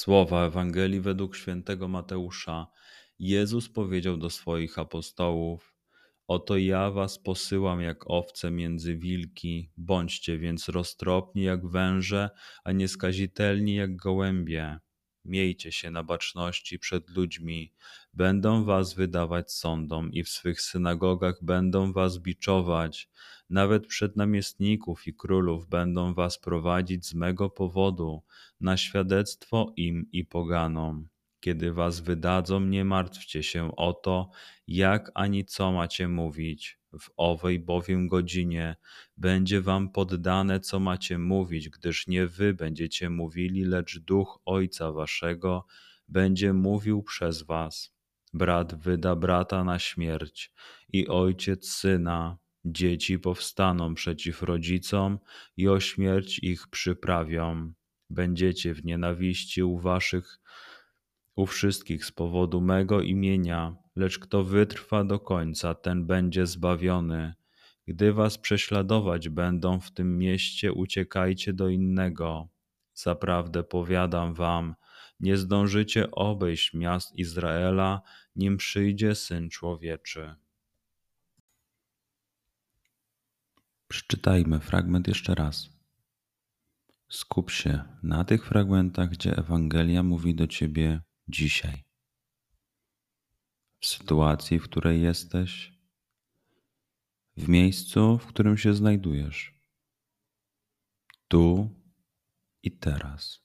Słowa Ewangelii według świętego Mateusza. Jezus powiedział do swoich apostołów: Oto ja was posyłam jak owce między wilki, bądźcie więc roztropni jak węże, a nieskazitelni jak gołębie. Miejcie się na baczności przed ludźmi, będą was wydawać sądom i w swych synagogach będą was biczować, nawet przed namiestników i królów będą was prowadzić z mego powodu, na świadectwo im i poganom. Kiedy was wydadzą, nie martwcie się o to, jak ani co macie mówić. W owej bowiem godzinie będzie wam poddane, co macie mówić, gdyż nie wy będziecie mówili, lecz duch Ojca waszego będzie mówił przez was. Brat wyda brata na śmierć i ojciec syna. Dzieci powstaną przeciw rodzicom i o śmierć ich przyprawią. Będziecie w nienawiści u waszych u wszystkich z powodu mego imienia, lecz kto wytrwa do końca, ten będzie zbawiony. Gdy was prześladować będą w tym mieście, uciekajcie do innego. Zaprawdę powiadam wam, nie zdążycie obejść miast Izraela, nim przyjdzie syn człowieczy. Przeczytajmy fragment jeszcze raz. Skup się na tych fragmentach, gdzie Ewangelia mówi do ciebie dzisiaj, w sytuacji, w której jesteś, w miejscu, w którym się znajdujesz, tu i teraz.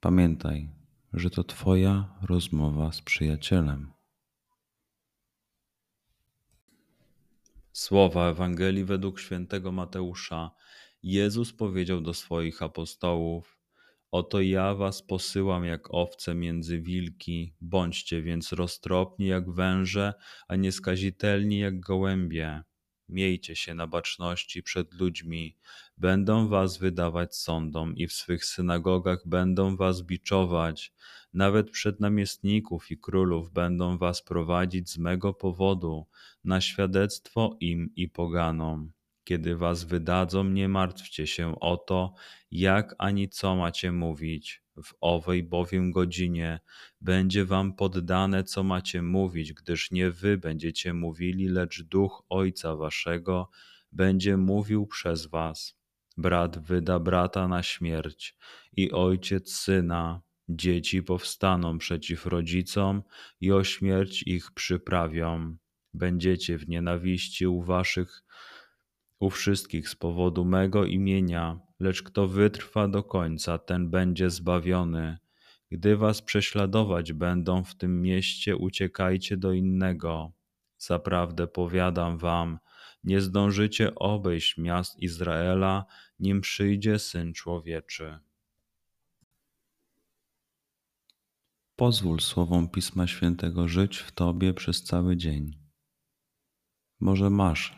Pamiętaj, że to Twoja rozmowa z przyjacielem. Słowa Ewangelii według świętego Mateusza. Jezus powiedział do swoich apostołów: Oto ja was posyłam jak owce między wilki, bądźcie więc roztropni jak węże, a nieskazitelni jak gołębie. Miejcie się na baczności przed ludźmi, będą was wydawać sądom i w swych synagogach będą was biczować, nawet przed namiestników i królów będą was prowadzić z mego powodu, na świadectwo im i poganom. Kiedy was wydadzą, nie martwcie się o to, jak ani co macie mówić. W owej bowiem godzinie będzie wam poddane, co macie mówić, gdyż nie wy będziecie mówili, lecz duch Ojca waszego będzie mówił przez was. Brat wyda brata na śmierć i ojciec syna. Dzieci powstaną przeciw rodzicom i o śmierć ich przyprawią. Będziecie w nienawiści u waszych u wszystkich z powodu mego imienia, lecz kto wytrwa do końca, ten będzie zbawiony. Gdy was prześladować będą w tym mieście, uciekajcie do innego. Zaprawdę powiadam wam, nie zdążycie obejść miast Izraela, nim przyjdzie syn człowieczy. Pozwól słowom Pisma Świętego żyć w Tobie przez cały dzień. Może masz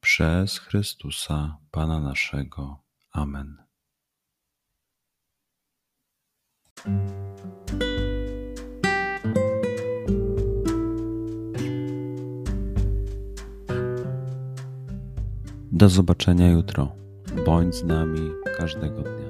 przez Chrystusa Pana naszego. Amen. Do zobaczenia jutro. Bądź z nami każdego dnia.